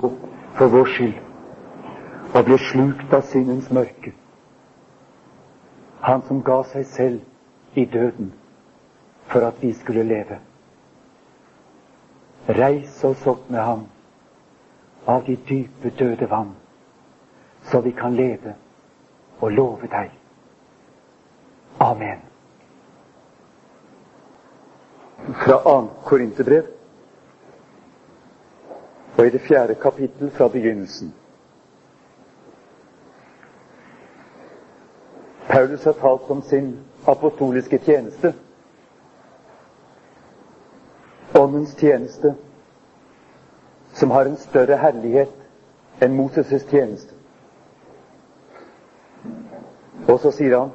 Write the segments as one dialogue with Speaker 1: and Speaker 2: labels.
Speaker 1: for vår skyld og ble slukt av syndens mørke. Han som ga seg selv i døden for at vi skulle leve. Reis oss opp med ham av de dype, døde vann, så vi kan leve og love deg. Amen. Fra 2. Korinterbrev, og i det fjerde kapittel fra begynnelsen. Paulus har talt om sin apostoliske tjeneste. Åndens tjeneste, som har en større herlighet enn Moses' tjeneste. Og så sier han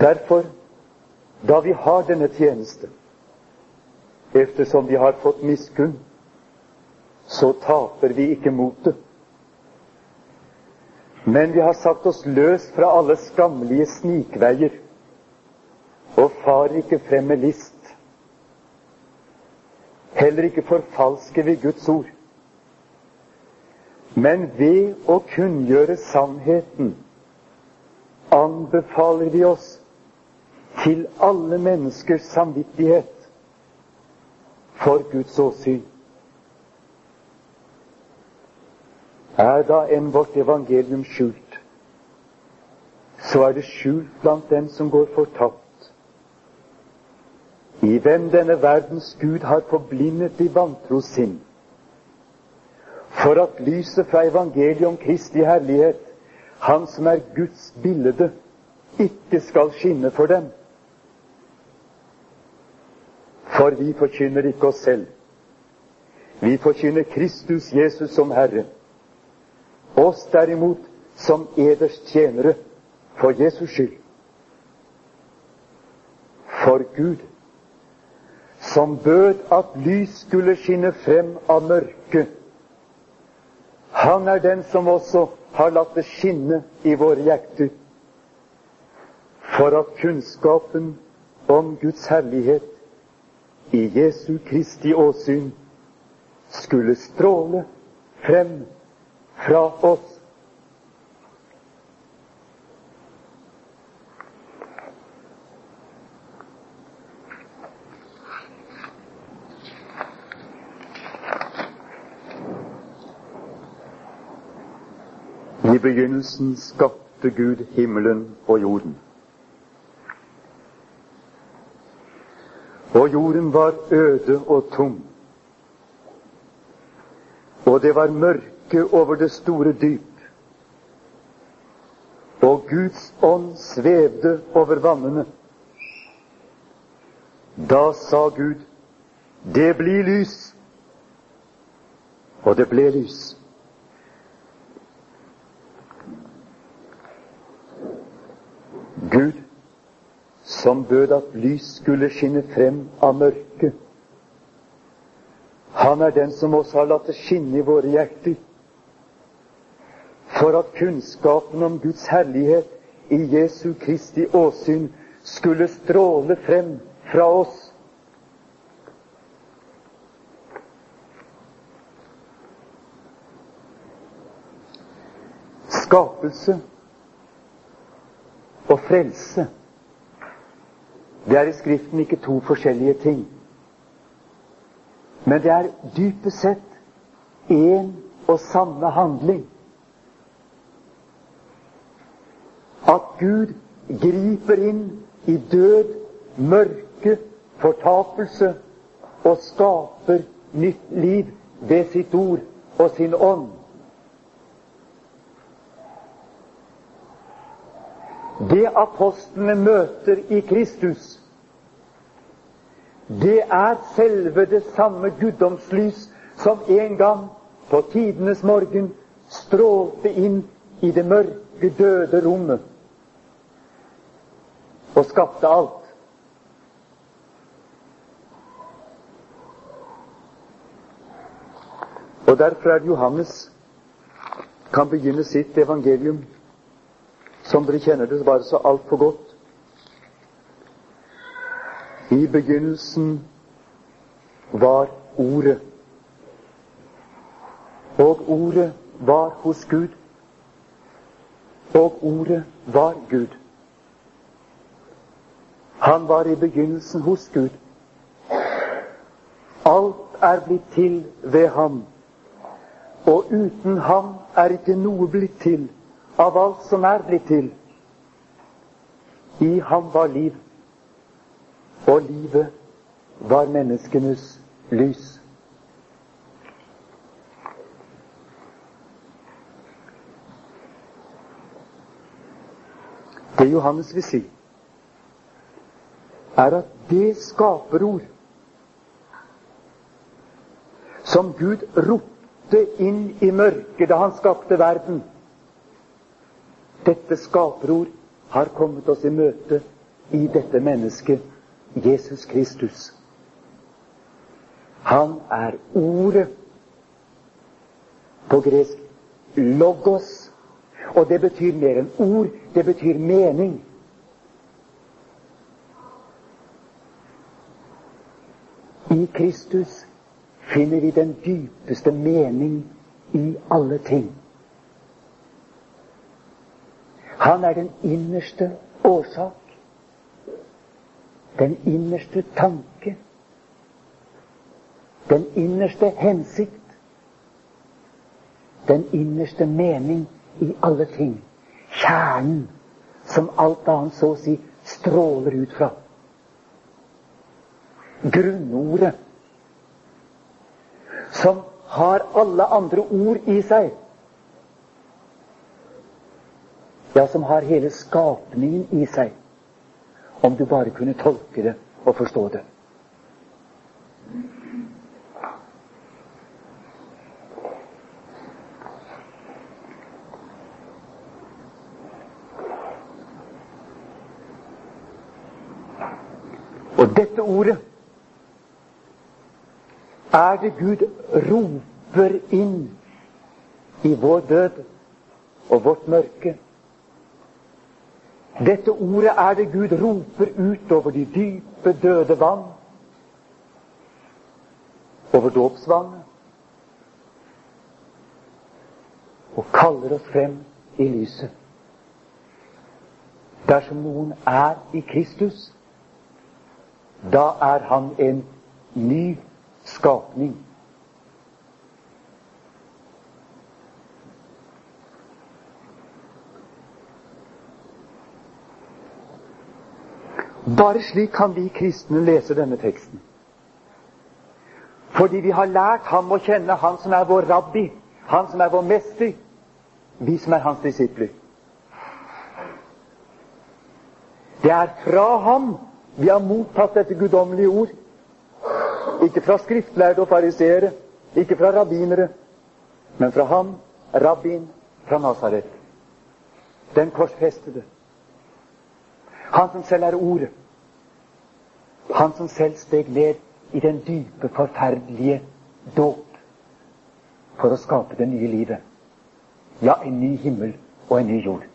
Speaker 1: Derfor, da vi har denne tjeneste, eftersom vi har fått miskunn, så taper vi ikke motet. Men vi har sagt oss løs fra alle skammelige snikveier og farer ikke frem med list. Heller ikke forfalsker vi Guds ord. Men ved å kunngjøre sannheten anbefaler vi oss til alle menneskers samvittighet for Guds åsyn. Er da enn vårt evangelium skjult, så er det skjult blant dem som går fortapt, i hvem denne verdens Gud har forblindet i vantro sinn, for at lyset fra evangeliet om Kristi herlighet, Han som er Guds bilde, ikke skal skinne for dem. For vi forkynner ikke oss selv. Vi forkynner Kristus Jesus som Herre oss derimot som eders tjenere for Jesus skyld. For Gud, som bød at lys skulle skinne frem av mørket, han er den som også har latt det skinne i våre hjerter, for at kunnskapen om Guds herlighet i Jesu Kristi åsyn skulle stråle frem fra oss. I begynnelsen skapte Gud himmelen og jorden. Og jorden var øde og tom. Og det var mørke mørke over det store dyp. Og Guds ånd svevde over vannene. Da sa Gud, det blir lys. Og det ble lys. Gud, som bød at lys skulle skinne frem av mørket. Han er den som også har latt det skinne i våre hjerter for at kunnskapen om Guds herlighet i Jesu Kristi åsyn skulle stråle frem fra oss. Skapelse og frelse, det er i Skriften ikke to forskjellige ting. Men det er dypest sett én og samme handling. At Gud griper inn i død, mørke, fortapelse og skaper nytt liv ved sitt ord og sin ånd. Det apostlene møter i Kristus, det er selve det samme guddomslys som en gang på tidenes morgen strålte inn i det mørke, døde rommet og skapte alt. Og Derfor er det Johannes kan begynne sitt evangelium, som dere kjenner det bare så altfor godt. I begynnelsen var Ordet. Og ordet var hos Gud. Og ordet var Gud. Han var i begynnelsen hos Gud. Alt er blitt til ved ham. Og uten ham er ikke noe blitt til av alt som er blitt til. I ham var liv, og livet var menneskenes lys. Det Johannes vil si, er at det skaperord som Gud ropte inn i mørket da han skapte verden Dette skaperord har kommet oss i møte i dette mennesket, Jesus Kristus. Han er Ordet. På gresk logos. Og det betyr mer enn ord. Det betyr mening. I Kristus finner vi den dypeste mening i alle ting. Han er den innerste årsak, den innerste tanke, den innerste hensikt, den innerste mening i alle ting. Kjernen som alt annet så å si stråler ut fra. Grunnordet som har alle andre ord i seg. Ja, som har hele skapningen i seg. Om du bare kunne tolke det og forstå det. Og dette ordet er det Gud roper inn i vår død og vårt mørke. Dette ordet er det Gud roper ut over de dype, døde vann, over dåpsvannet, og kaller oss frem i lyset. Dersom noen er i Kristus, da er han en ny skapning. Bare slik kan vi kristne lese denne teksten. Fordi vi har lært ham å kjenne, han som er vår rabbi, han som er vår mester, vi som er hans disipler. Det er fra ham vi har mottatt dette guddommelige ord. Ikke fra skriftlærde og fariseere, ikke fra rabbinere, men fra ham, rabbin fra Nasaret. Den korsfestede. Han som selv er Ordet. Han som selv steg ned i den dype, forferdelige dåp for å skape det nye livet. Ja, en ny himmel og en ny jord.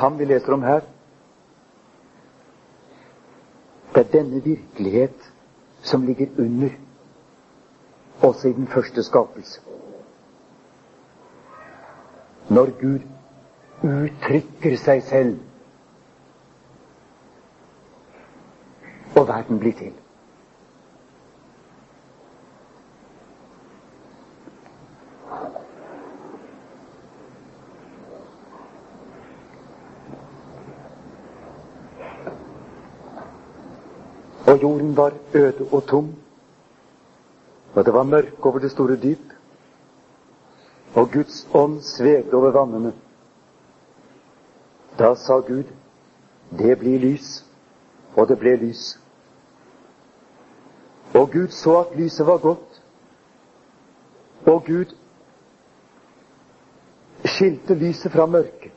Speaker 1: Er ham vi leser om her. Det er denne virkelighet som ligger under også i den første skapelse. Når Gud uttrykker seg selv, og verden blir til. Og jorden var øde og tom. Og det var mørke over det store dyp. Og Guds ånd svevde over vannene. Da sa Gud, det blir lys. Og det ble lys. Og Gud så at lyset var godt. Og Gud skilte lyset fra mørket.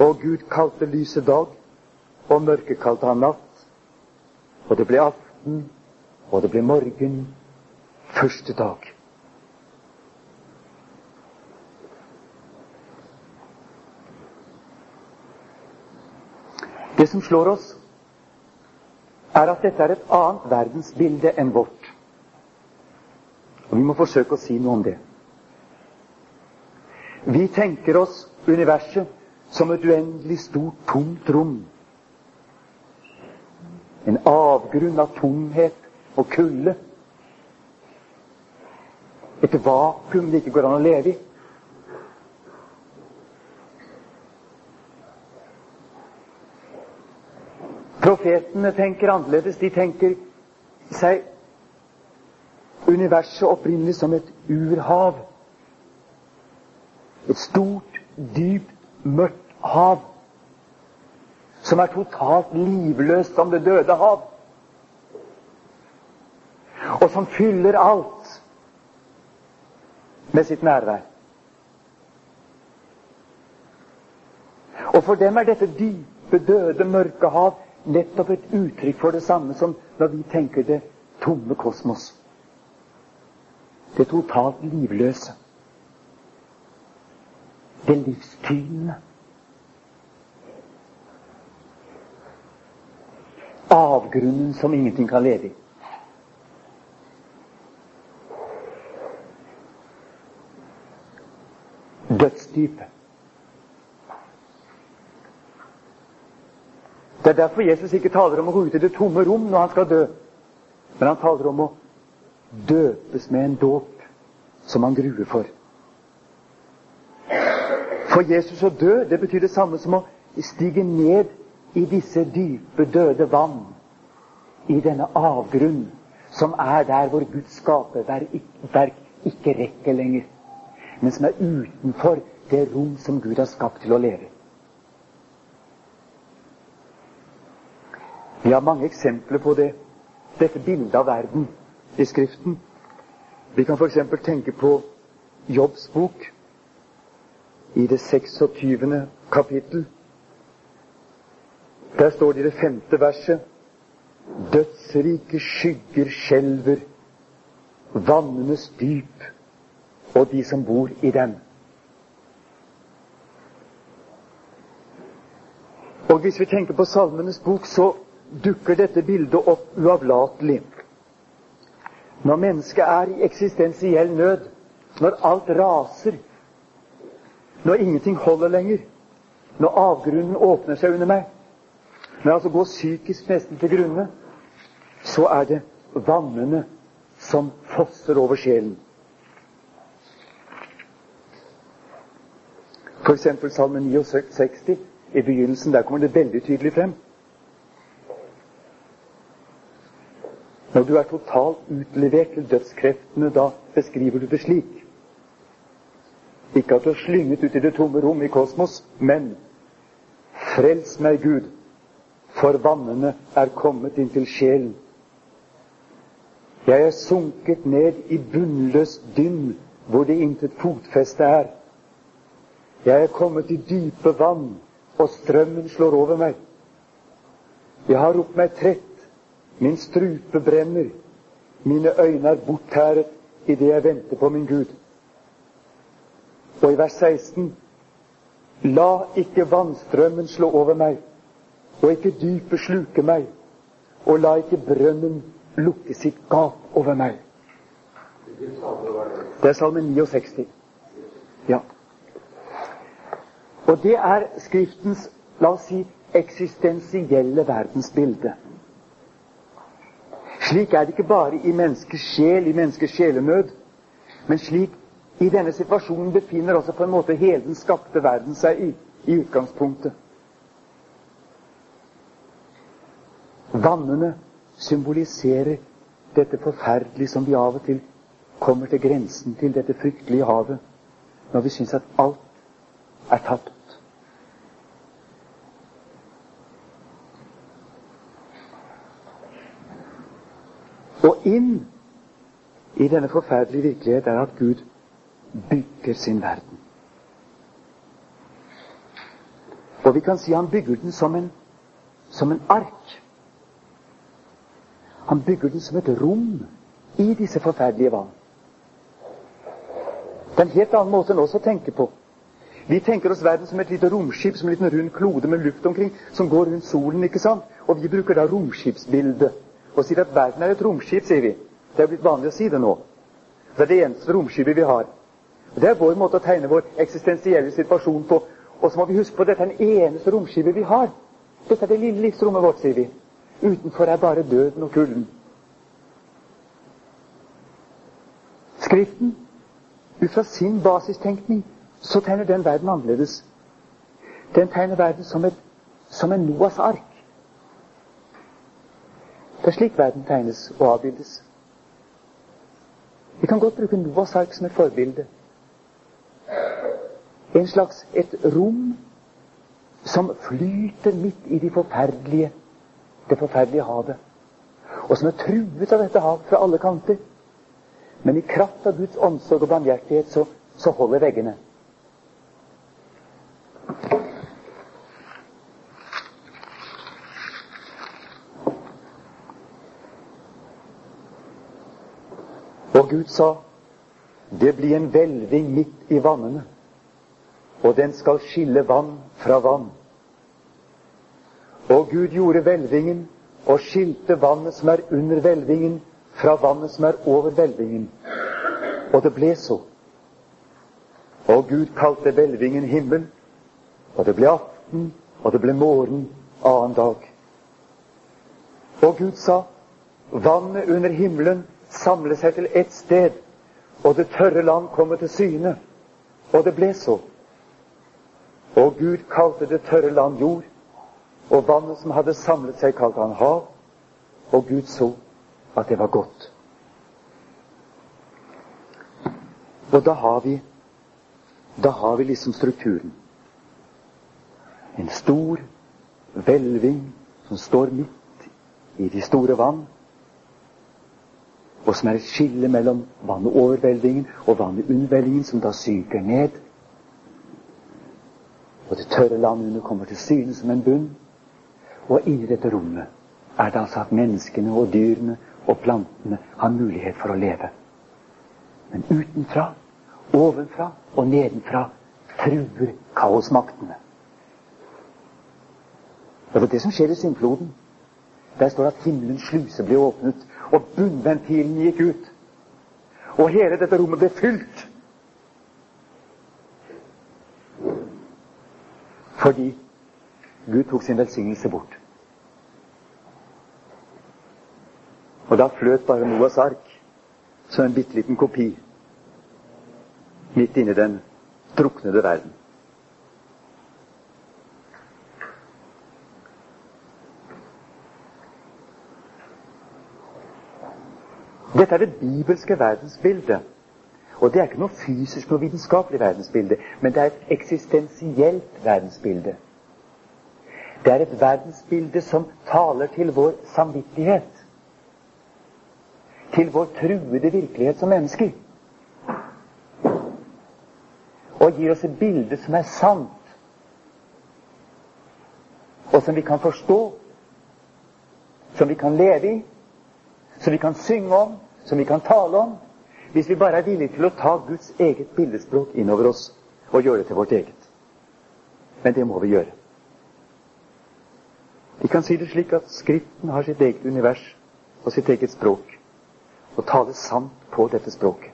Speaker 1: Og Gud kalte lyset dag, og mørket kalte han natt. Og det ble aften, og det ble morgen, første dag. Det som slår oss, er at dette er et annet verdensbilde enn vårt. Og vi må forsøke å si noe om det. Vi tenker oss universet som et uendelig stort, tomt rom. En avgrunn av tomhet og kulde. Et vakuum det ikke går an å leve i. Profetene tenker annerledes. De tenker seg universet opprinnelig som et urhav. Et stort, dypt, mørkt hav. Som er totalt livløst som det døde hav. Og som fyller alt med sitt nærvær. Og for dem er dette dype, døde, mørke hav nettopp et uttrykk for det samme som når vi tenker det tomme kosmos. Det totalt livløse. Det livstynende. Avgrunnen som ingenting kan leve i. Dødsdypet. Det er derfor Jesus ikke taler om å gå ut i det tomme rom når han skal dø. Men han taler om å døpes med en dåp som han gruer for. For Jesus å dø, det betyr det samme som å stige ned i disse dype, døde vann. I denne avgrunn som er der hvor Guds skaperverk ikke rekker lenger. Men som er utenfor det rom som Gud har skapt til å leve. Vi har mange eksempler på det, dette bildet av verden i Skriften. Vi kan f.eks. tenke på Jobbs bok i det 26. kapittel. Der står det i det femte verset Dødsrike skygger skjelver, vannenes dyp og de som bor i dem. Og hvis vi tenker på Salmenes bok, så dukker dette bildet opp uavlatelig. Når mennesket er i eksistensiell nød, når alt raser, når ingenting holder lenger, når avgrunnen åpner seg under meg, jeg altså går psykisk nesten til grunne, så er det vannene som fosser over sjelen. F.eks. Salme 69. I begynnelsen der kommer det veldig tydelig frem. Når du er totalt utlevert til dødskreftene, da beskriver du det slik. Ikke at du er slynget ut i det tomme rom i kosmos, men Frels meg, Gud, for vannene er kommet inn til sjelen. Jeg er sunket ned i bunnløst dynn, hvor det intet fotfeste er. Jeg er kommet i dype vann, og strømmen slår over meg. Jeg har ropt meg trett Min strupe brenner. Mine øyne er borttæret idet jeg venter på min Gud. Og i vers 16.: La ikke vannstrømmen slå over meg, og ikke dypet sluke meg, og la ikke brønnen lukke sitt gap over meg. Det er salme 69. Ja. Og det er Skriftens, la oss si, eksistensielle verdensbilde. Slik er det ikke bare i menneskers sjel, i menneskers sjelenød, men slik i denne situasjonen befinner også på en måte hele den skapte verden seg i, i utgangspunktet. Vannene symboliserer dette forferdelige som vi av og til kommer til grensen til dette fryktelige havet, når vi syns at alt er tapt. Og inn i denne forferdelige virkelighet er at Gud bygger sin verden. Og vi kan si han bygger den som en, som en ark. Han bygger den som et rom i disse forferdelige vann. Det er en helt annen måte enn oss å tenke på. Vi tenker oss verden som et lite romskip, som en liten rund klode med luft omkring, som går rundt solen. ikke sant? Og vi bruker da romskipsbildet og sier at verden er et romskip, sier vi. Det er blitt vanlig å si det nå. Det er det eneste romskipet vi har. Og Det er vår måte å tegne vår eksistensielle situasjon på. Og så må vi huske på at dette er den eneste romskipet vi har. Dette er det lille livsrommet vårt, sier vi. Utenfor er bare døden og kulden. Skriften, ut fra sin basistenkning, så tegner den verden annerledes. Den tegner verden som, et, som en Noas ark. Det er slik verden tegnes og avbildes. Vi kan godt bruke Noas ark som et forbilde. En slags et rom som flyter midt i de forferdelige, det forferdelige havet. Og som er truet av dette havet fra alle kanter. Men i kraft av Guds omsorg og barmhjertighet så, så holder veggene. Og Gud sa, det blir en hvelving midt i vannene, og den skal skille vann fra vann. Og Gud gjorde hvelvingen og skilte vannet som er under hvelvingen, fra vannet som er over hvelvingen. Og det ble så. Og Gud kalte hvelvingen himmel, og det ble aften, og det ble morgen annen dag. Og Gud sa, vannet under himmelen samle seg til ett sted, og det tørre land kommer til syne. Og det ble så. Og Gud kalte det tørre land jord, og vannet som hadde samlet seg, kalte han hav. Og Gud så at det var godt. Og da har vi da har vi liksom strukturen. En stor hvelving som står midt i de store vann og som er et skille mellom vannet over hvelvingen og vannet under hvelvingen, som da synker ned. Og det tørre landet under kommer til syne som en bunn. Og i dette rommet er det altså at menneskene og dyrene og plantene har mulighet for å leve. Men utenfra, ovenfra og nedenfra truer kaosmaktene. Det var det som skjer i syndfloden. Der står at himmelens sluse ble åpnet, og bunnventilen gikk ut. Og hele dette rommet ble fylt. Fordi Gud tok sin velsignelse bort. Og da fløt bare Noas ark som en bitte liten kopi midt inni den druknede verden. Dette er det bibelske verdensbildet. Og det er ikke noe fysisk, noe vitenskapelig verdensbilde, men det er et eksistensielt verdensbilde. Det er et verdensbilde som taler til vår samvittighet. Til vår truede virkelighet som mennesker. Og gir oss et bilde som er sant, og som vi kan forstå, som vi kan leve i, som vi kan synge om, som vi kan tale om, hvis vi bare er villige til å ta Guds eget bildespråk innover oss og gjøre det til vårt eget. Men det må vi gjøre. Vi kan si det slik at Skriften har sitt eget univers og sitt eget språk, og taler sant på dette språket.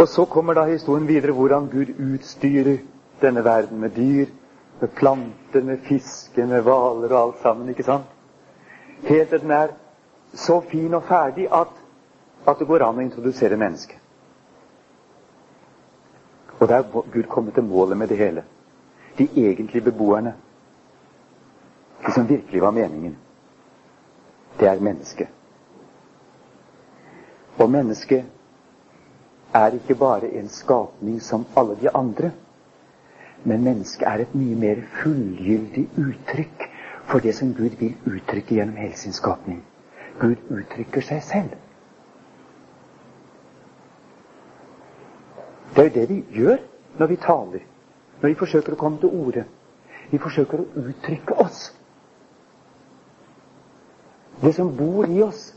Speaker 1: Og så kommer da historien videre hvordan Gud utstyrer denne verden med dyr, med planter, med fisker, med hvaler og alt sammen. ikke sant? Helt til den er så fin og ferdig at, at det går an å introdusere mennesket. Og der er Gud kommet til målet med det hele. De egentlige beboerne. Det som virkelig var meningen. Det er mennesket. Og mennesket er ikke bare en skapning som alle de andre. Men mennesket er et mye mer fullgyldig uttrykk for det som Gud vil uttrykke gjennom hele sin skapning. Gud uttrykker seg selv. Det er jo det vi gjør når vi taler, når vi forsøker å komme til orde. Vi forsøker å uttrykke oss. Det som bor i oss,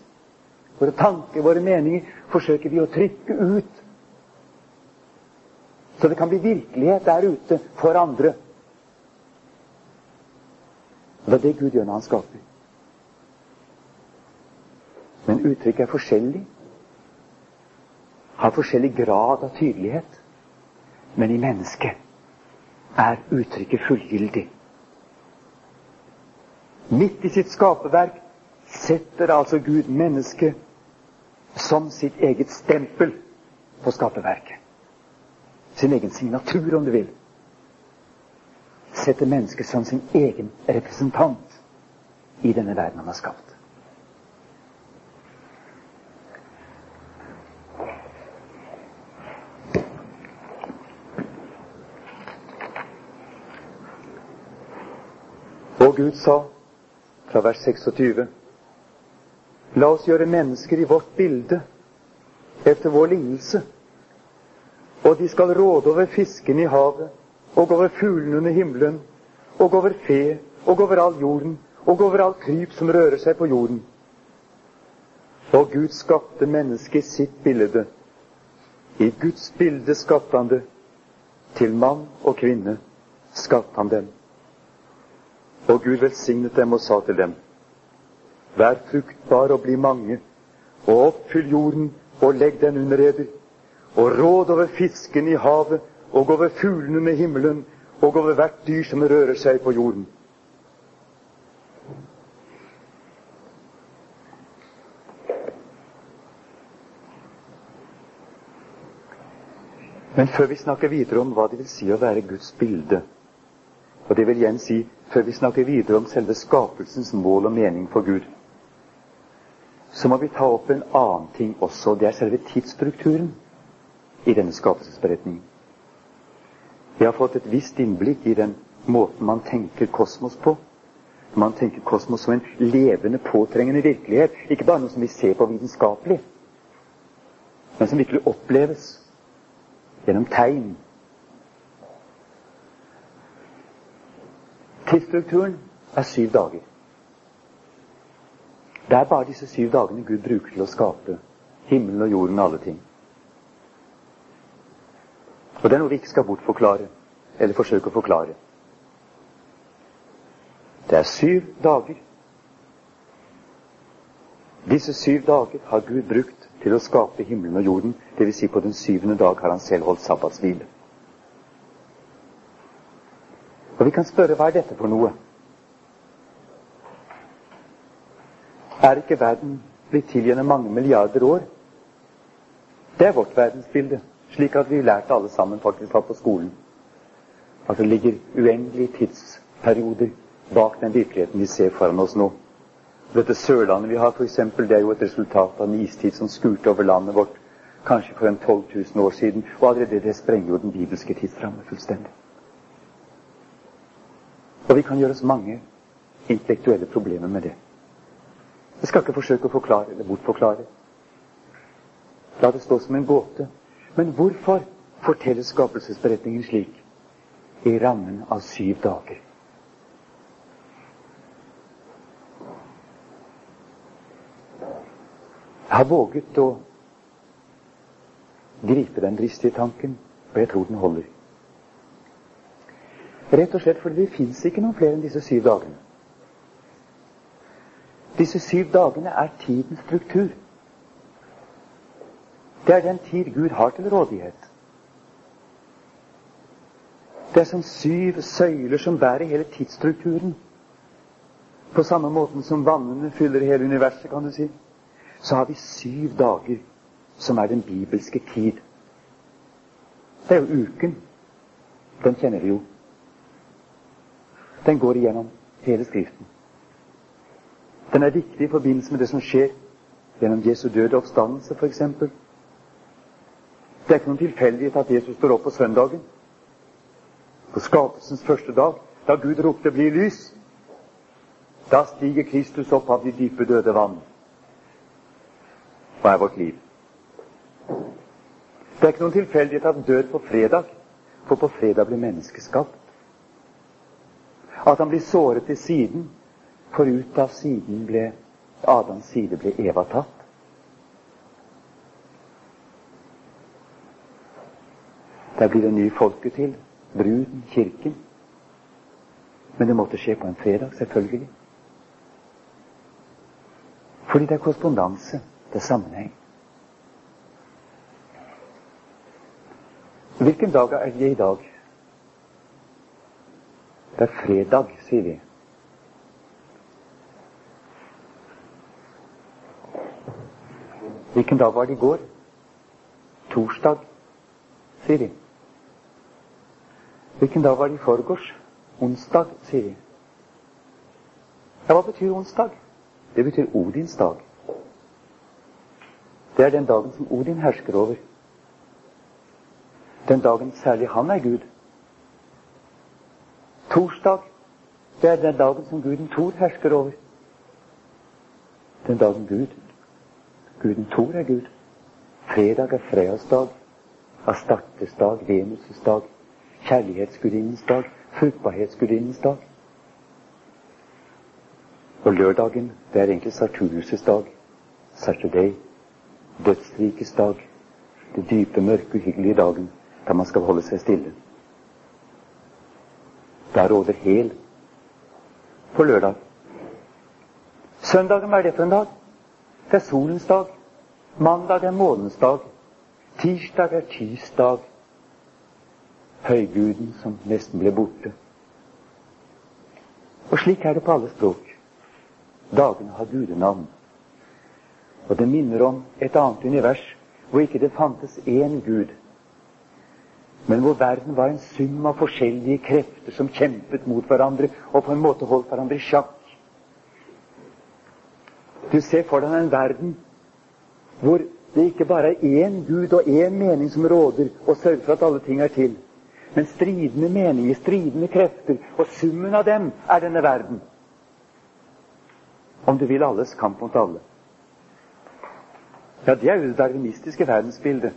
Speaker 1: våre tanker, våre meninger, forsøker vi å trykke ut. Så det kan bli virkelighet der ute for andre. Det er det Gud gjør når han skaper. Men uttrykket er forskjellig. Har forskjellig grad av tydelighet. Men i mennesket er uttrykket fullgyldig. Midt i sitt skaperverk setter altså Gud mennesket som sitt eget stempel på skaperverket. Sin egen signatur, om du vil. Setter mennesket som sin egen representant i denne verden han har skapt. Og Gud sa fra vers 26. La oss gjøre mennesker i vårt bilde, etter vår lignelse. Og de skal råde over fiskene i havet, og over fuglene under himmelen, og over fe, og over all jorden, og over all kryp som rører seg på jorden. Og Gud skapte mennesket i sitt bilde. I Guds bilde skapte han det. Til mann og kvinne skapte han dem. Og Gud velsignet dem og sa til dem:" Vær fruktbar og bli mange, og oppfyll jorden og legg den under eder, og råd over fisken i havet og over fuglene med himmelen og over hvert dyr som rører seg på jorden. Men før vi snakker videre om hva det vil si å være Guds bilde, og det vil igjen si før vi snakker videre om selve skapelsens mål og mening for Gud, så må vi ta opp en annen ting også. Det er selve tidsstrukturen i denne skapelsesberetningen. Vi har fått et visst innblikk i den måten man tenker kosmos på. Man tenker kosmos som en levende, påtrengende virkelighet. Ikke bare noe som vi ser på vitenskapelig, men som virkelig oppleves gjennom tegn Tidsstrukturen er syv dager. Det er bare disse syv dagene Gud bruker til å skape himmelen og jorden og alle ting. Og det er noe vi ikke skal bortforklare, eller forsøke å forklare. Det er syv dager. Disse syv dager har Gud brukt til å skape himmelen og jorden. Dvs. Si på den syvende dag har han selv holdt sabbatshvile. Og vi kan spørre hva er dette for noe? Er ikke verden blitt til gjennom mange milliarder år? Det er vårt verdensbilde, slik at vi lærte alle sammen faktisk på skolen. At det ligger uendelige tidsperioder bak den virkeligheten vi ser foran oss nå. Dette Sørlandet vi har, f.eks., det er jo et resultat av en istid som skurte over landet vårt kanskje for en 12 000 år siden. Og allerede det sprenger jo den bibelske tidsramme fullstendig. Og vi kan gjøre oss mange intellektuelle problemer med det. Jeg skal ikke forsøke å forklare eller bortforklare. La det stå som en gåte. Men hvorfor forteller skapelsesberetningen slik? I rammen av syv dager. Jeg har våget å gripe den dristige tanken, og jeg tror den holder. Rett og slett fordi det fins ikke noen flere enn disse syv dagene. Disse syv dagene er tidens struktur. Det er den tid Gud har til rådighet. Det er som syv søyler som bærer hele tidsstrukturen. På samme måten som vannene fyller hele universet, kan du si, så har vi syv dager som er den bibelske tid. Det er jo uken. Den kjenner vi jo. Den går igjennom hele Skriften. Den er viktig i forbindelse med det som skjer gjennom Jesu døde oppstandelse, f.eks. Det er ikke noen tilfeldighet at Jesus står opp på søndagen, på skapelsens første dag, da Gud ropte 'bli lys'. Da stiger Kristus opp av de dype, døde vann. Hva er vårt liv? Det er ikke noen tilfeldighet at han dør på fredag, for på fredag blir mennesket skapt. At han blir såret i siden, for ut av siden ble Adams side ble Eva tatt. Der blir det ny folket til. Bruden, kirken. Men det måtte skje på en fredag, selvfølgelig. Fordi det er korrespondanse. Det er sammenheng. Hvilken dag er det i dag? Det er fredag, sier vi. Hvilken dag var det i går? Torsdag, sier vi. Hvilken dag var det i forgårs? Onsdag, sier vi. Ja, hva betyr onsdag? Det betyr Odins dag. Det er den dagen som Odin hersker over. Den dagen særlig han er Gud. Torsdag, det er den dagen som guden Thor hersker over. Den dagen Gud, guden Thor er Gud. Fredag er Freas dag, Astartes dag, Venus' dag, kjærlighetsgudinnens dag, fruktbarhetsgudinnens dag. Og lørdagen, det er egentlig Sarturius' dag. Saturday. Dødsrikets dag. Det dype, mørke, uhyggelige dagen da man skal holde seg stille. Da råder hel på lørdag. Søndagen, hva er det for en dag? Det er solens dag. Mandag er månens dag. Tirsdag er tirsdag. Høyguden som nesten ble borte. Og slik er det på alle språk. Dagene har gudenavn. Og det minner om et annet univers hvor ikke det fantes én gud, men hvor verden var en sum av forskjellige krefter som kjempet mot hverandre og på en måte holdt hverandre i sjakk. Du ser for deg en verden hvor det ikke bare er én Gud og én mening som råder og sørger for at alle ting er til, men stridende meninger, stridende krefter, og summen av dem er denne verden. Om du vil alles kamp mot alle. Ja, det er jo det darwinistiske verdensbildet.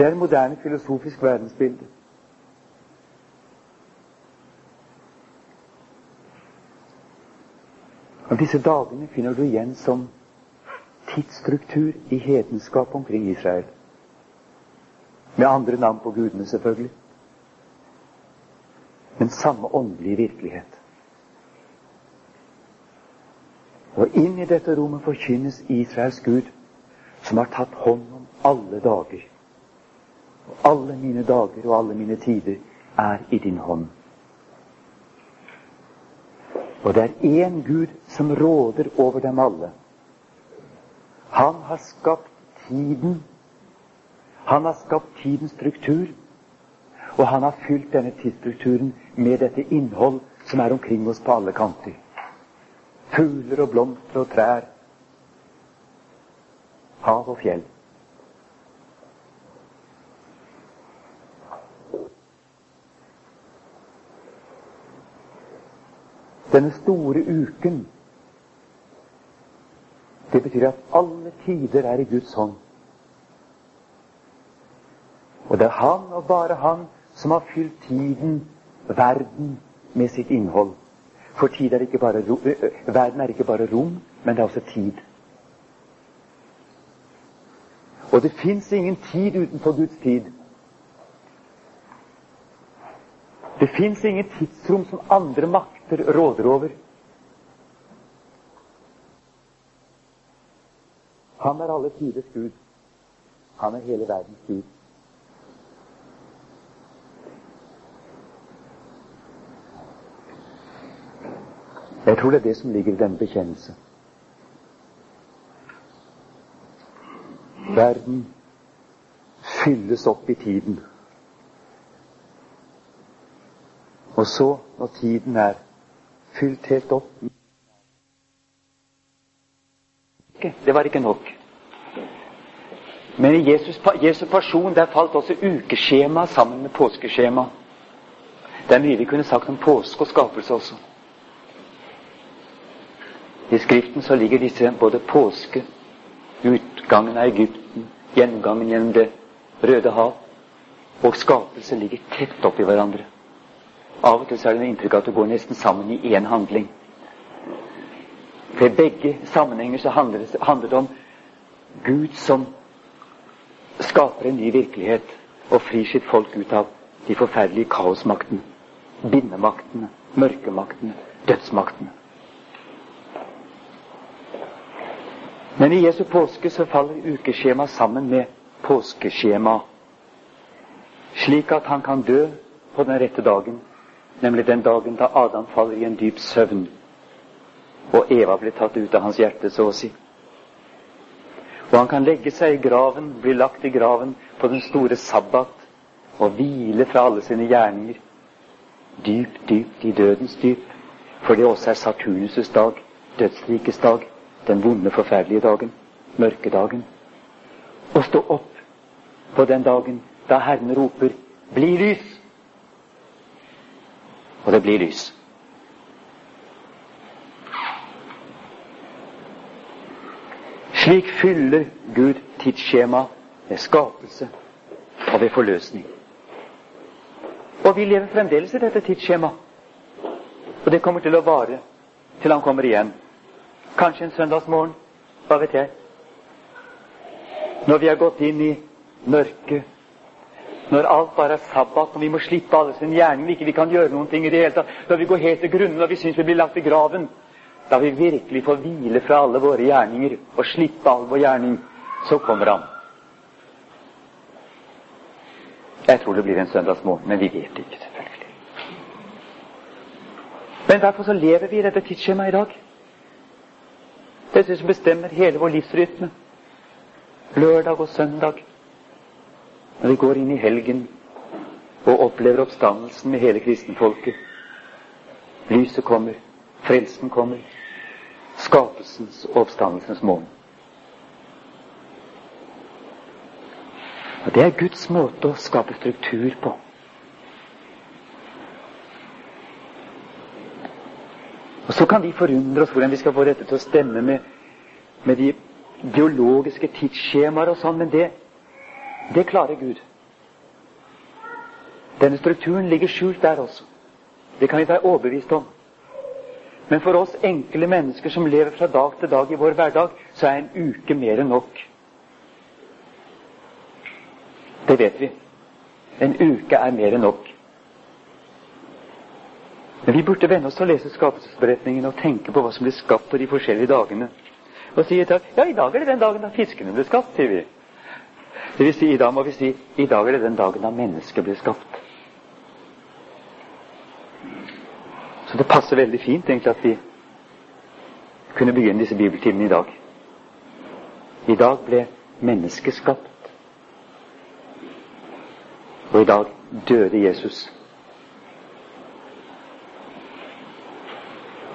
Speaker 1: Det er en moderne filosofisk verdensbilde. Og Disse dagene finner du igjen som tidsstruktur i hedenskap omkring Israel. Med andre navn på gudene, selvfølgelig. Men samme åndelige virkelighet. Og inn i dette rommet forkynnes Israels Gud, som har tatt hånd om alle dager. Og alle mine dager og alle mine tider er i din hånd. Og det er én Gud som råder over dem alle. Han har skapt tiden. Han har skapt tidens struktur. Og han har fylt denne tidsstrukturen med dette innhold som er omkring oss på alle kanter. Fugler og blomster og trær. Hav og fjell. Denne store uken Det betyr at alle tider er i Guds hånd. Og det er Han og bare Han som har fylt tiden, verden, med sitt innhold. For tid er ikke bare ro, verden er ikke bare rom, men det er også tid. Og det fins ingen tid utenfor Guds tid. Det fins ingen tidsrom som andre makter råder over. Han er alle tiders Gud. Han er hele verdens Gud. Jeg tror det er det som ligger i denne bekjennelse. Verden fylles opp i tiden. Og så, når tiden er fylt helt opp Det var ikke nok. Men i Jesus, Jesu person der falt også ukeskjema sammen med påskeskjema. Det er mye vi kunne sagt om påske og skapelse også. I Skriften så ligger disse både påske, utgangen av Egypten, gjennomgangen gjennom Det røde hav og skapelse ligger tett oppi hverandre. Av og til så er det inntrykk av at det går nesten sammen i én handling. For i begge sammenhenger så handler det, handler det om Gud som skaper en ny virkelighet og frir sitt folk ut av de forferdelige kaosmaktene, bindemaktene, mørkemaktene, dødsmaktene. Men i Jesu påske så faller ukeskjemaet sammen med påskeskjemaet, slik at han kan dø på den rette dagen, nemlig den dagen da Adam faller i en dyp søvn, og Eva blir tatt ut av hans hjerte, så å si. Og han kan legge seg i graven, bli lagt i graven på den store sabbat og hvile fra alle sine gjerninger, dypt, dypt i dødens dyp, for det også er Saturnus' dag, dødsrikes dag, den vonde, forferdelige dagen, mørkedagen. Og stå opp på den dagen da Herren roper 'Bli lys'! Og det blir lys. Slik fyller Gud tidsskjema ved skapelse og ved forløsning. Og vi lever fremdeles i dette tidsskjemaet. Og det kommer til å vare til han kommer igjen. Kanskje en søndagsmorgen. Hva vet jeg? Når vi har gått inn i mørket, når alt bare er sabbat, og vi må slippe alle sine gjerninger, ikke vi kan gjøre noen ting i det hele tatt, når vi går helt til grunne, når vi syns vi blir lagt i graven, da vi virkelig får hvile fra alle våre gjerninger og slippe all vår gjerning, så kommer Han. Jeg tror det blir en søndagsmorgen, men vi vet ikke, selvfølgelig. Men derfor så lever vi i dette tidsskjemaet i dag. Det er det som bestemmer hele vår livsrytme. Lørdag og søndag. Når vi går inn i helgen og opplever oppstandelsen med hele kristenfolket. Lyset kommer, frelsen kommer, skapelsens og oppstandelsens mål. Og Det er Guds måte å skape struktur på. Og Så kan vi forundre oss hvordan vi skal få dette til å stemme med, med de biologiske tidsskjemaer og sånn, men det, det klarer Gud. Denne strukturen ligger skjult der også. Det kan vi være overbevist om. Men for oss enkle mennesker som lever fra dag til dag i vår hverdag, så er en uke mer enn nok. Det vet vi. En uke er mer enn nok. Men vi burde venne oss til å lese skapelsesberetningen og tenke på hva som blir skapt på de forskjellige dagene. Og si at ja, i dag er det den dagen da fiskene ble skapt, sier vi. Det vil si, I dag må vi si i dag er det den dagen da mennesket ble skapt. Så det passer veldig fint egentlig at vi kunne begynne disse bibeltimene i dag. I dag ble mennesket skapt. Og i dag døde Jesus.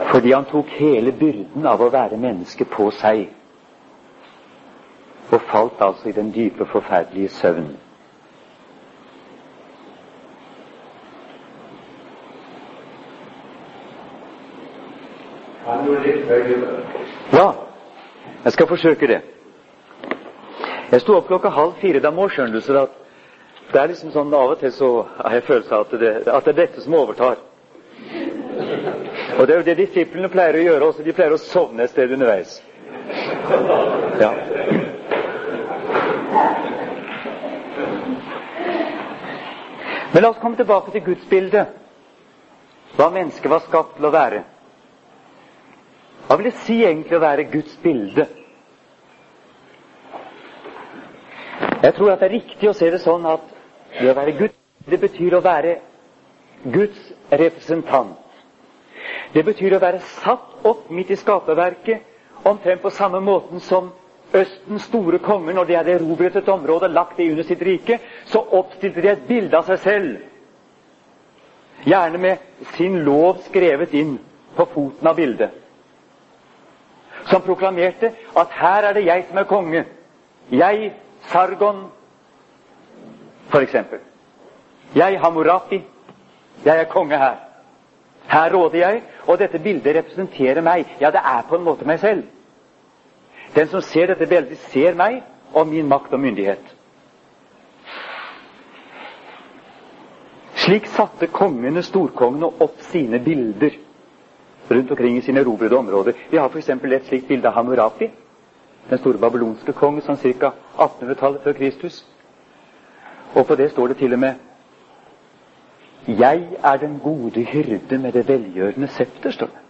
Speaker 1: Fordi han tok hele byrden av å være menneske på seg. Og falt altså i den dype, forferdelige søvn. Ja, jeg skal forsøke det. Jeg sto opp klokka halv fire da morges, skjønner du, så det er liksom sånn av og til så har jeg følelse av at det, at det er dette som overtar. Og det er jo det disiplene pleier å gjøre også. De pleier å sovne et sted underveis. Ja. Men la oss komme tilbake til gudsbildet. Hva mennesket var skapt til å være. Hva vil det si egentlig å være Guds bilde? Jeg tror at det er riktig å se det sånn at det å være Guds det betyr å være Guds representant. Det betyr å være satt opp midt i skaperverket, omtrent på samme måten som Østens store konger, når de hadde erobret et område, lagt det under sitt rike, så oppstilte de et bilde av seg selv. Gjerne med sin lov skrevet inn på foten av bildet. Som proklamerte at her er det jeg som er konge. Jeg, Sargon, f.eks. Jeg, Hammurapi. Jeg er konge her. Her råder jeg, og dette bildet representerer meg. Ja, det er på en måte meg selv. Den som ser dette bildet, ser meg og min makt og myndighet. Slik satte kongene, storkongene, opp sine bilder rundt omkring i sine erobrede områder. Vi har f.eks. et slikt bilde av Hammurapi, den store babylonske kongen, sånn ca. 1800-tallet før Kristus. Og på det står det til og med Jeg er den gode hyrde med det velgjørende septer, står det.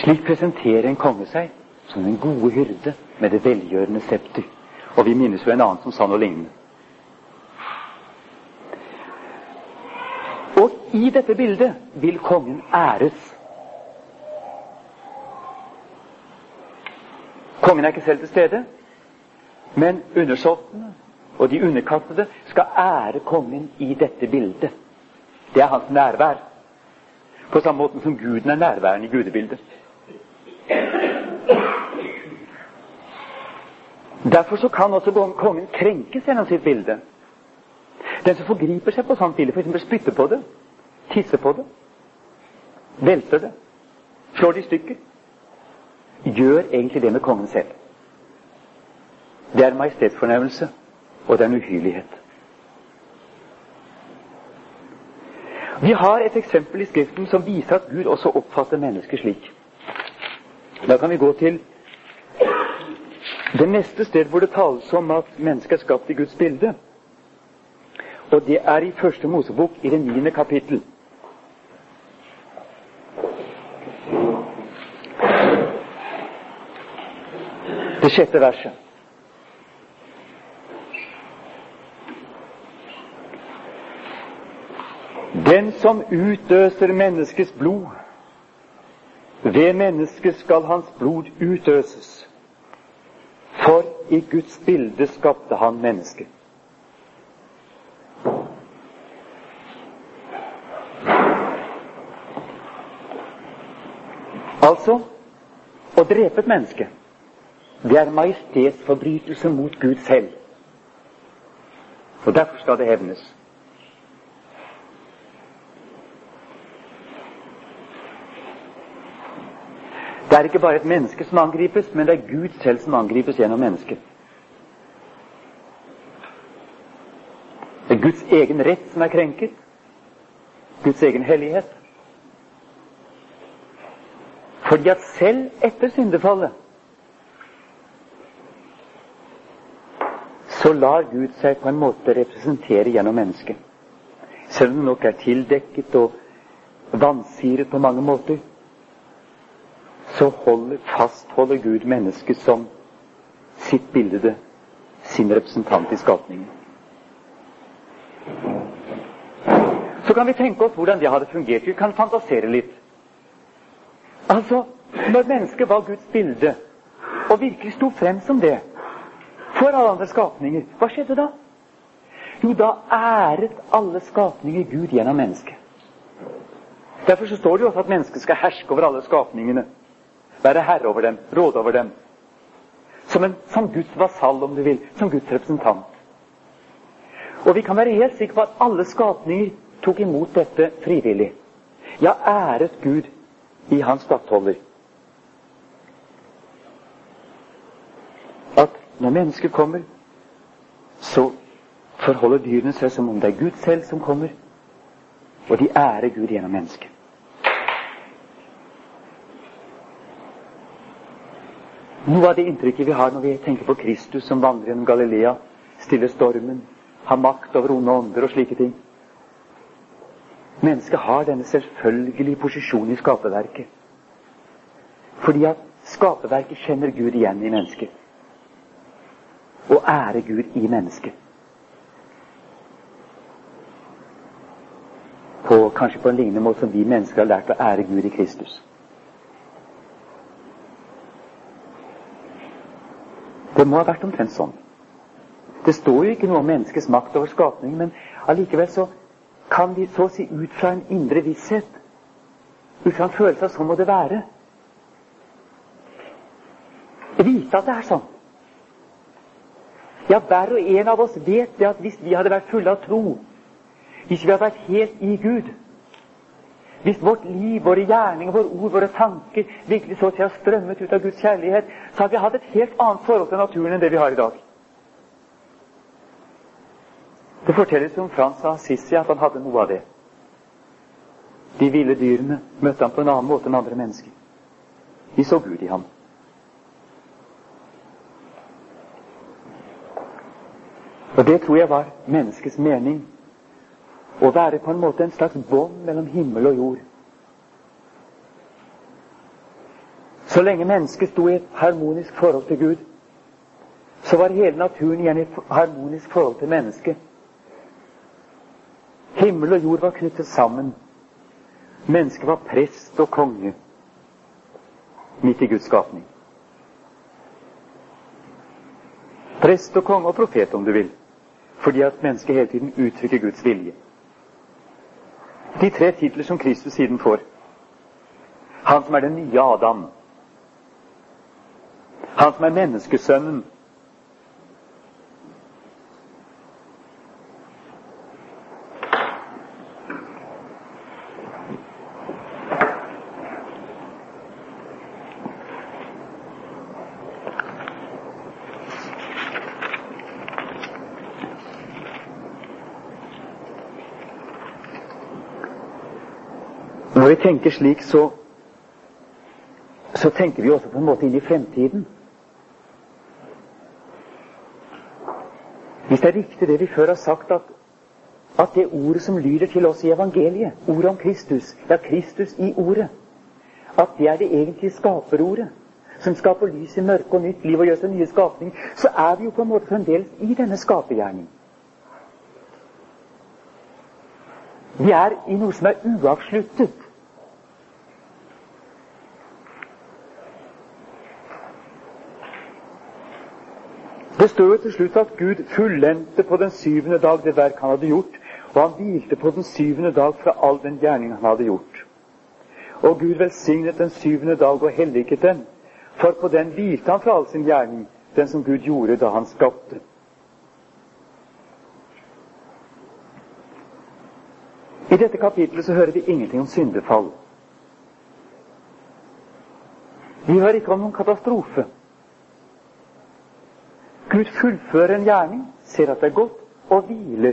Speaker 1: Slik presenterer en konge seg som den gode hyrde med det velgjørende septer. Og vi minnes jo en annen som sa noe lignende. Og i dette bildet vil kongen æres. Kongen er ikke selv til stede, men undersåttene og de underkastede skal ære kongen i dette bildet. Det er hans nærvær. På samme måte som Guden er nærværende i gudebildet. Derfor så kan også kongen krenkes gjennom sitt bilde. Den som forgriper seg på sånt bilde, f.eks. spytter på det, tisser på det, velter det, slår det i stykker, gjør egentlig det med kongen selv. Det er majestetsfornærmelse, og det er en uhyrlighet. Vi har et eksempel i Skriften som viser at Gud også oppfatter mennesker slik. Da kan vi gå til det neste sted hvor det tales om at mennesket er skapt i Guds bilde. Og det er i Første Mosebok i det niende kapittel. Det sjette verset. Den som utøser menneskets blod, ved mennesket skal hans blod utøses. For i Guds bilde skapte han mennesket. Altså å drepe et menneske, det er majestetsforbrytelse mot Gud selv. Og derfor skal det hevnes. Det er ikke bare et menneske som angripes, men det er Gud selv som angripes gjennom mennesket. Det er Guds egen rett som er krenket. Guds egen hellighet. Fordi at selv etter syndefallet så lar Gud seg på en måte representere gjennom mennesket. Selv om det nok er tildekket og vansiret på mange måter, så holder, fastholder Gud mennesket som sitt bilde, sin representant i skapningen. Så kan vi tenke oss hvordan det hadde fungert. Vi kan fantasere litt. Altså, når mennesket var Guds bilde, og virkelig sto frem som det for alle andre skapninger, hva skjedde da? Jo, da æret alle skapninger Gud gjennom mennesket. Derfor så står det jo også at mennesket skal herske over alle skapningene. Være herre over dem, råde over dem. Som, en, som Guds vasall, om du vil. Som Guds representant. Og vi kan være helt sikre på at alle skapninger tok imot dette frivillig. Ja, æret Gud i hans stattholder. At når mennesket kommer, så forholder dyrene seg som om det er Gud selv som kommer, og de ærer Gud gjennom mennesket. Noe av det inntrykket vi har når vi tenker på Kristus som vandrer gjennom Galilea, stiller stormen, har makt over onde ånder og slike ting Mennesket har denne selvfølgelige posisjonen i skaperverket. Fordi at skaperverket kjenner Gud igjen i mennesket. Og ærer Gud i mennesket. På, kanskje på en lignende måte som vi mennesker har lært å ære Gud i Kristus. Det må ha vært omtrent sånn. Det står jo ikke noe om menneskets makt over skapningen, men allikevel så kan vi så si ut fra en indre visshet, ut fra en følelse av sånn må det være, vite at det er sånn. Ja, hver og en av oss vet det at hvis vi hadde vært fulle av tro, hvis vi hadde vært helt i Gud, hvis vårt liv, våre gjerninger, våre ord, våre tanker virkelig så til å ha strømmet ut av Guds kjærlighet, så hadde vi hatt et helt annet forhold til naturen enn det vi har i dag. Det fortelles om Frans av Assisi at han hadde noe av det. De ville dyrene møtte han på en annen måte enn andre mennesker. De så Gud i ham. Og det tror jeg var menneskets mening å være på en måte en slags bånd mellom himmel og jord. Så lenge mennesket sto i et harmonisk forhold til Gud, så var hele naturen igjen i et harmonisk forhold til mennesket. Himmel og jord var knyttet sammen. Mennesket var prest og konge midt i Guds skapning. Prest og konge og profet, om du vil, fordi at mennesket hele tiden uttrykker Guds vilje. De tre titler som Kristus siden får. Han som er den nye Adam. Han som er menneskesønnen Når vi tenker slik, så, så tenker vi også på en måte inn i fremtiden. Hvis det er riktig det vi før har sagt, at, at det ordet som lyder til oss i evangeliet, ordet om Kristus, ja, Kristus i ordet, at det er det egentlige skaperordet, som skaper lys i mørke og nytt liv og gjør seg nye skapning, så er vi jo på en måte fremdeles i denne skapergjerning. Vi er i noe som er uavsluttet. Det står jo til slutt at Gud fullendte på den syvende dag det verk han hadde gjort, og han hvilte på den syvende dag fra all den gjerning han hadde gjort. Og Gud velsignet den syvende dag og helliget den, for på den hvilte han fra all sin gjerning, den som Gud gjorde da han skapte. I dette kapitlet så hører vi ingenting om syndefall. Vi hører ikke om noen katastrofe. Gud fullfører en gjerning, ser at det er godt, og hviler.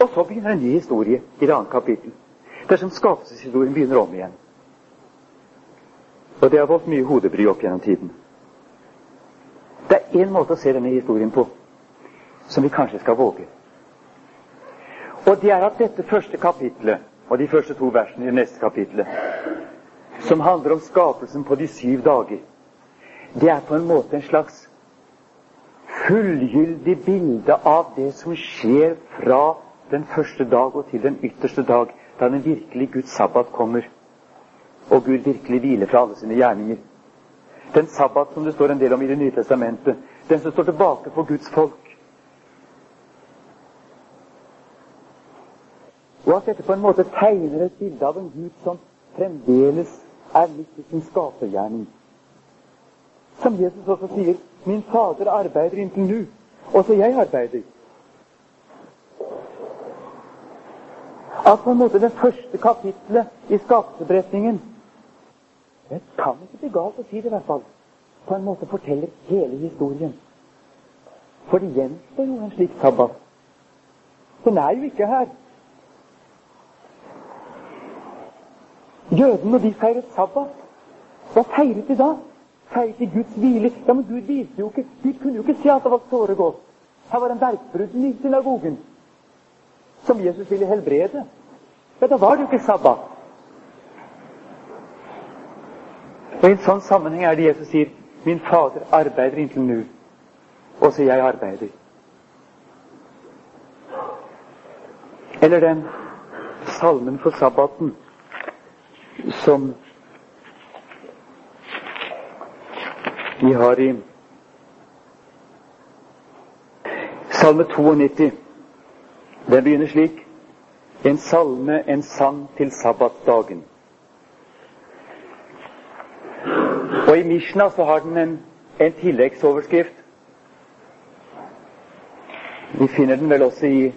Speaker 1: Og så begynner en ny historie i det andre kapittel. Dersom skapelseshistorien begynner om igjen. Og det har voldt mye hodebry opp gjennom tiden. Det er én måte å se denne historien på som vi kanskje skal våge. Og det er at dette første kapitlet og de første to versene i det neste kapitlet, som handler om skapelsen på de syv dager, det er på en måte en slags fullgyldig bilde av det som skjer fra den første dag og til den ytterste dag, da den virkelige Guds sabbat kommer, og Gud virkelig hviler fra alle sine gjerninger. Den sabbat som det står en del om i Det nye testamentet, den som står tilbake for Guds folk. Og at dette på en måte tegner et bilde av en Gud som fremdeles er midt i sin skapergjerning. Som Jesus også sier 'Min Fader arbeider inntil nå, også jeg arbeider'. At på en måte det første kapitlet i skapelsesberetningen Det kan ikke bli galt å si det, i hvert fall. På en måte forteller hele historien. For det gjenstår jo en slik sabbat. Den er jo ikke her. Jødene, de feiret sabbat, hva feiret de da? Feiret til Guds hvile? Ja, men Gud viste jo ikke Gud kunne jo ikke se at det var såre godt. Her var en verkbrudden i synagogen som Jesus ville helbrede. Ja, da var det jo ikke sabbat. Og I en sånn sammenheng er det Jesus sier 'Min Fader arbeider inntil nå, også jeg arbeider'. Eller den salmen for sabbaten som vi har i Salme 92. Den begynner slik en salme, en sang til sabbatsdagen. Og i Mishna så har den en, en tilleggsoverskrift. Vi finner den vel også i,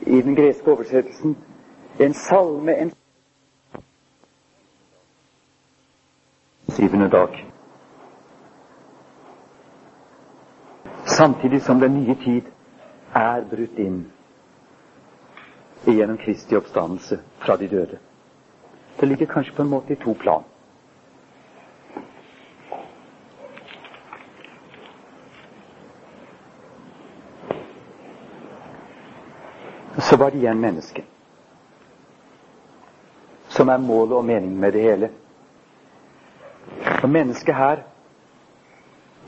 Speaker 1: i den greske oversettelsen. En salme, en syvende dag. Samtidig som den nye tid er brutt inn gjennom Kristi oppstandelse fra de døde. Det ligger kanskje på en måte i to plan. Så var det igjen mennesket, som er målet og meningen med det hele. Og mennesket her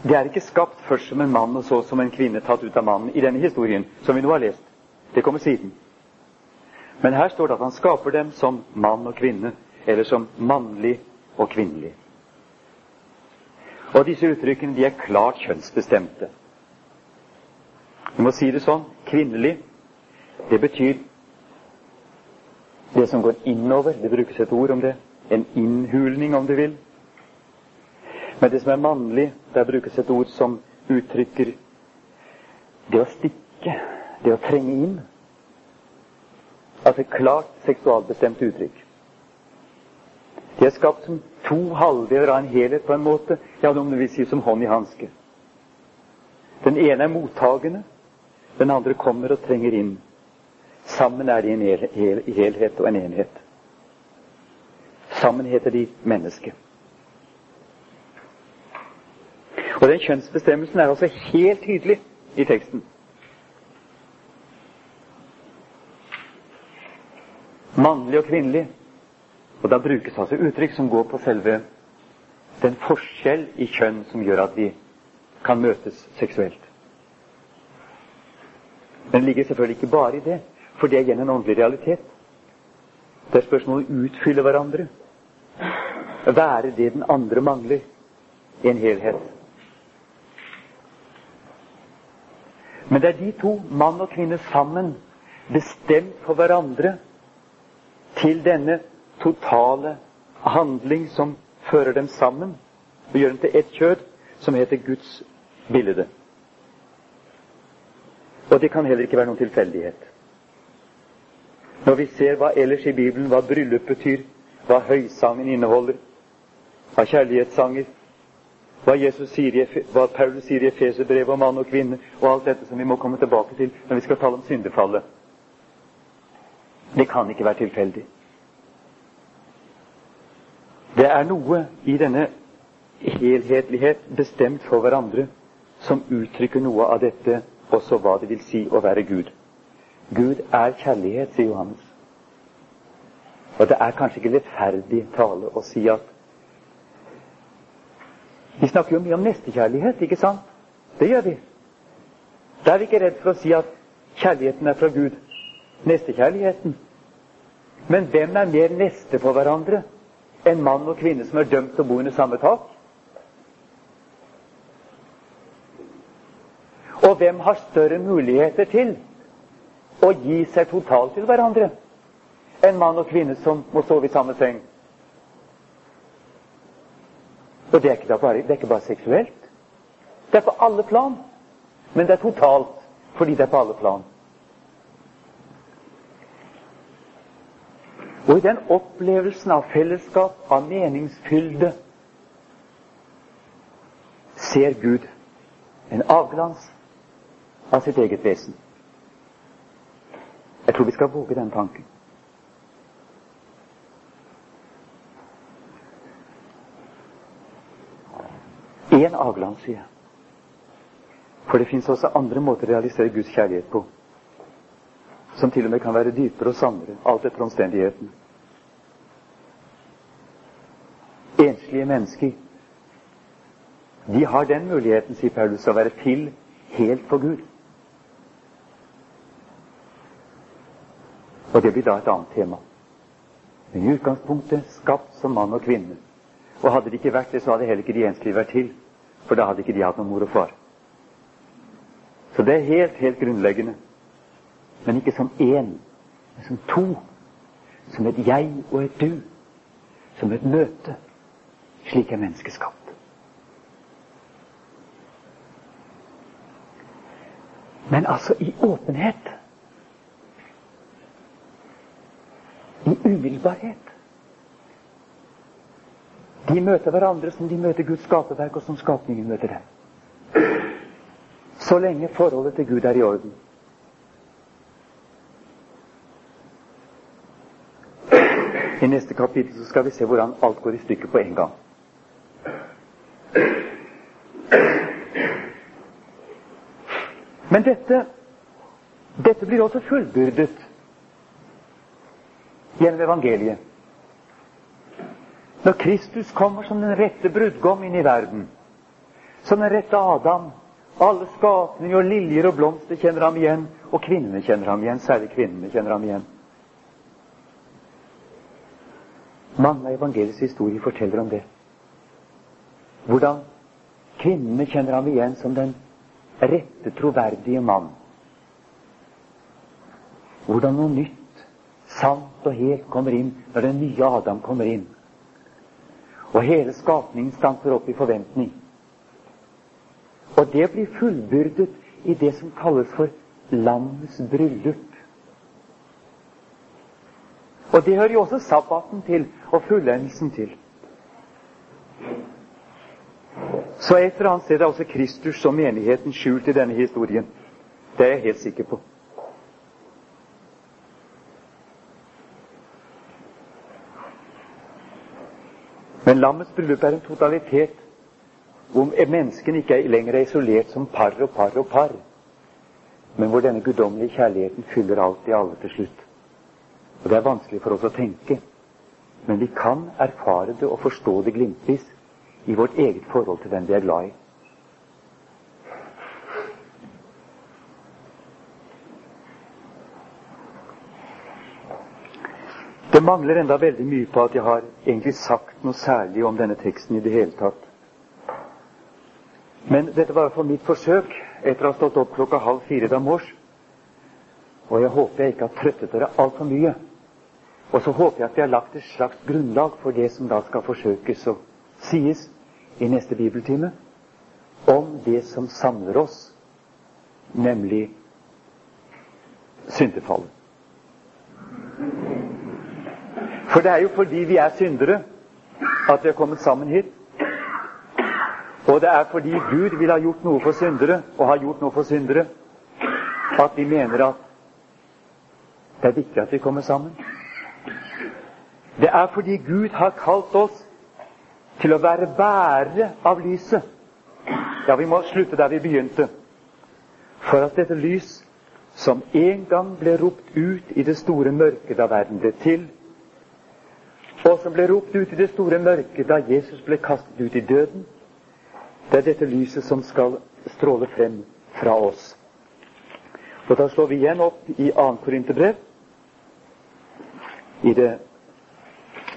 Speaker 1: det er ikke skapt først som en mann og så som en kvinne tatt ut av mannen i denne historien, som vi nå har lest. Det kommer siden. Men her står det at han skaper dem som mann og kvinne, eller som mannlig og kvinnelig. Og disse uttrykkene de er klart kjønnsbestemte. Vi må si det sånn kvinnelig, det betyr det som går innover. Det brukes et ord om det. En innhulning, om du vil. Men det som er mannlig, der brukes et ord som uttrykker det å stikke, det å trenge inn. Altså et klart seksualbestemt uttrykk. De er skapt som to halvdeler av en helhet på en måte, ja, om du vil si som hånd i hanske. Den ene er mottagende, den andre kommer og trenger inn. Sammen er de en hel, hel, helhet og en enhet. Sammen heter de menneske. Og den kjønnsbestemmelsen er altså helt tydelig i teksten. Mannlig og kvinnelig. Og da brukes altså uttrykk som går på selve den forskjell i kjønn som gjør at vi kan møtes seksuelt. Men det ligger selvfølgelig ikke bare i det, for det er igjen en åndelig realitet. Det er spørsmål om å utfylle hverandre. Være det den andre mangler i en helhet. Men det er de to, mann og kvinne sammen, bestemt for hverandre til denne totale handling som fører dem sammen og gjør dem til ett kjød, som heter Guds bilde. Og det kan heller ikke være noen tilfeldighet. Når vi ser hva ellers i Bibelen, hva bryllup betyr, hva høysangen inneholder, hva kjærlighetssanger, hva, sier, hva Paulus sier i Efeserbrevet om mann og kvinne, og alt dette som vi må komme tilbake til når vi skal tale om syndefallet. Det kan ikke være tilfeldig. Det er noe i denne helhetlighet bestemt for hverandre som uttrykker noe av dette, også hva det vil si å være Gud. Gud er kjærlighet, sier Johannes. Og det er kanskje ikke rettferdig tale å si at Vi snakker jo mye om nestekjærlighet, ikke sant? Det gjør vi. Da er vi ikke redd for å si at kjærligheten er fra Gud. Nestekjærligheten. Men hvem er mer neste på hverandre enn mann og kvinne som er dømt til å bo under samme tak? Og hvem har større muligheter til å gi seg totalt til hverandre. enn mann og kvinne som må sove i samme seng. Og det er ikke bare, det er ikke bare seksuelt. Det er på alle plan. Men det er totalt fordi det er på alle plan. Og i den opplevelsen av fellesskap, av meningsfylde, ser Gud en avglans av sitt eget vesen. Jeg tror vi skal våge den tanken. Én avglans, sier jeg. For det fins også andre måter å realisere Guds kjærlighet på. Som til og med kan være dypere og sannere, alt etter omstendighetene. Enslige mennesker, de har den muligheten, sier Paulus, å være til helt for Gud. Og det blir da et annet tema. Men i utgangspunktet skapt som mann og kvinne. Og hadde det ikke vært det, så hadde heller ikke de enslige vært til. For da hadde ikke de hatt noen mor og far. Så det er helt, helt grunnleggende. Men ikke som én, men som to. Som et jeg og et du. Som et møte. Slik er mennesket skapt. Men altså i åpenhet. i umiddelbarhet. De møter hverandre som de møter Guds skaperverk, og som skapningen møter dem. Så lenge forholdet til Gud er i orden. I neste kapittel så skal vi se hvordan alt går i stykker på en gang. Men dette Dette blir også fullbyrdet gjennom evangeliet. Når Kristus kommer som den rette brudgom inn i verden, som den rette Adam Alle skapninger og liljer og blomster kjenner ham igjen, og kvinnene kjenner ham igjen. Særlig kvinnene kjenner ham igjen. Mange av evangeliets historier forteller om det. Hvordan kvinnene kjenner ham igjen som den rette, troverdige mann. Hvordan noe nytt, sant og helt kommer inn når den nye Adam kommer inn. Og hele skapningen stanser opp i forventning. Og det blir fullbyrdet i det som kalles for landets bryllup. Og det hører jo også sabbaten til, og fullendelsen til. Så et eller annet sted er også Kristus og menigheten skjult i denne historien. Det er jeg helt sikker på. Men lammets bryllup er en totalitet hvor menneskene ikke lenger er isolert som par og par og par, men hvor denne guddommelige kjærligheten fyller alt i alle til slutt. Og Det er vanskelig for oss å tenke, men vi kan erfare det og forstå det glimtvis i vårt eget forhold til den vi er glad i. Det mangler enda veldig mye på at jeg har egentlig sagt noe særlig om denne teksten i det hele tatt. Men dette var for mitt forsøk etter å ha stått opp klokka halv fire da mors. Og jeg håper jeg ikke har trøttet dere altfor mye. Og så håper jeg at vi har lagt et slags grunnlag for det som da skal forsøkes å sies i neste bibeltime om det som samler oss, nemlig syndefallet. For det er jo fordi vi er syndere at vi har kommet sammen hit. Og det er fordi Gud vil ha gjort noe for syndere, og har gjort noe for syndere, at vi mener at det er viktig at vi kommer sammen. Det er fordi Gud har kalt oss til å være bærere av lyset. Ja, vi må slutte der vi begynte. For at dette lys, som en gang ble ropt ut i det store mørket da verden ble til, og som ble ropt ut i det store mørket da Jesus ble kastet ut i døden, det er dette lyset som skal stråle frem fra oss. Og Da slår vi igjen opp i 2. Korinterbrev, i det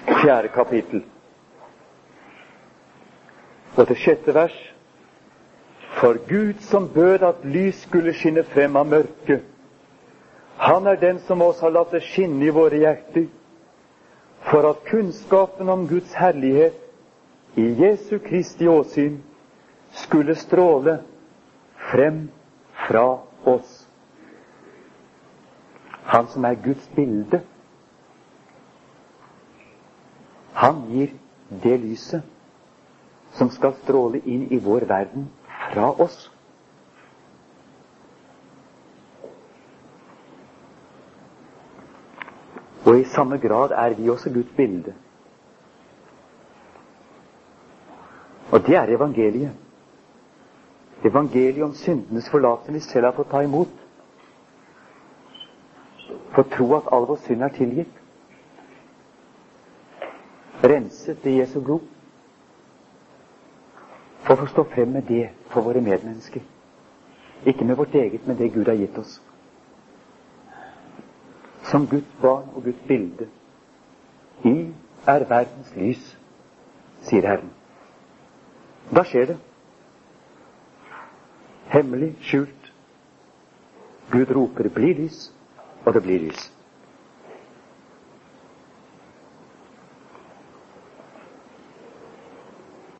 Speaker 1: fjerde kapittel. Og det sjette vers. For Gud som bød at lys skulle skinne frem av mørket, han er den som oss har latt det skinne i våre hjerter, for at kunnskapen om Guds herlighet i Jesu Kristi åsyn skulle stråle frem fra oss. Han som er Guds bilde, han gir det lyset som skal stråle inn i vår verden fra oss. Og i samme grad er vi også Guds bilde. Og det er evangeliet. Evangeliet om syndenes forlatelse vi selv har fått ta imot. For tro at all vår synd er tilgitt. Renset i Jesu blod. For å stå frem med det for våre medmennesker. Ikke med vårt eget, men det Gud har gitt oss. Som Guds barn og Guds bilde. I er verdens lys, sier Herren. Da skjer det hemmelig, skjult. Gud roper 'bli lys', og det blir lys.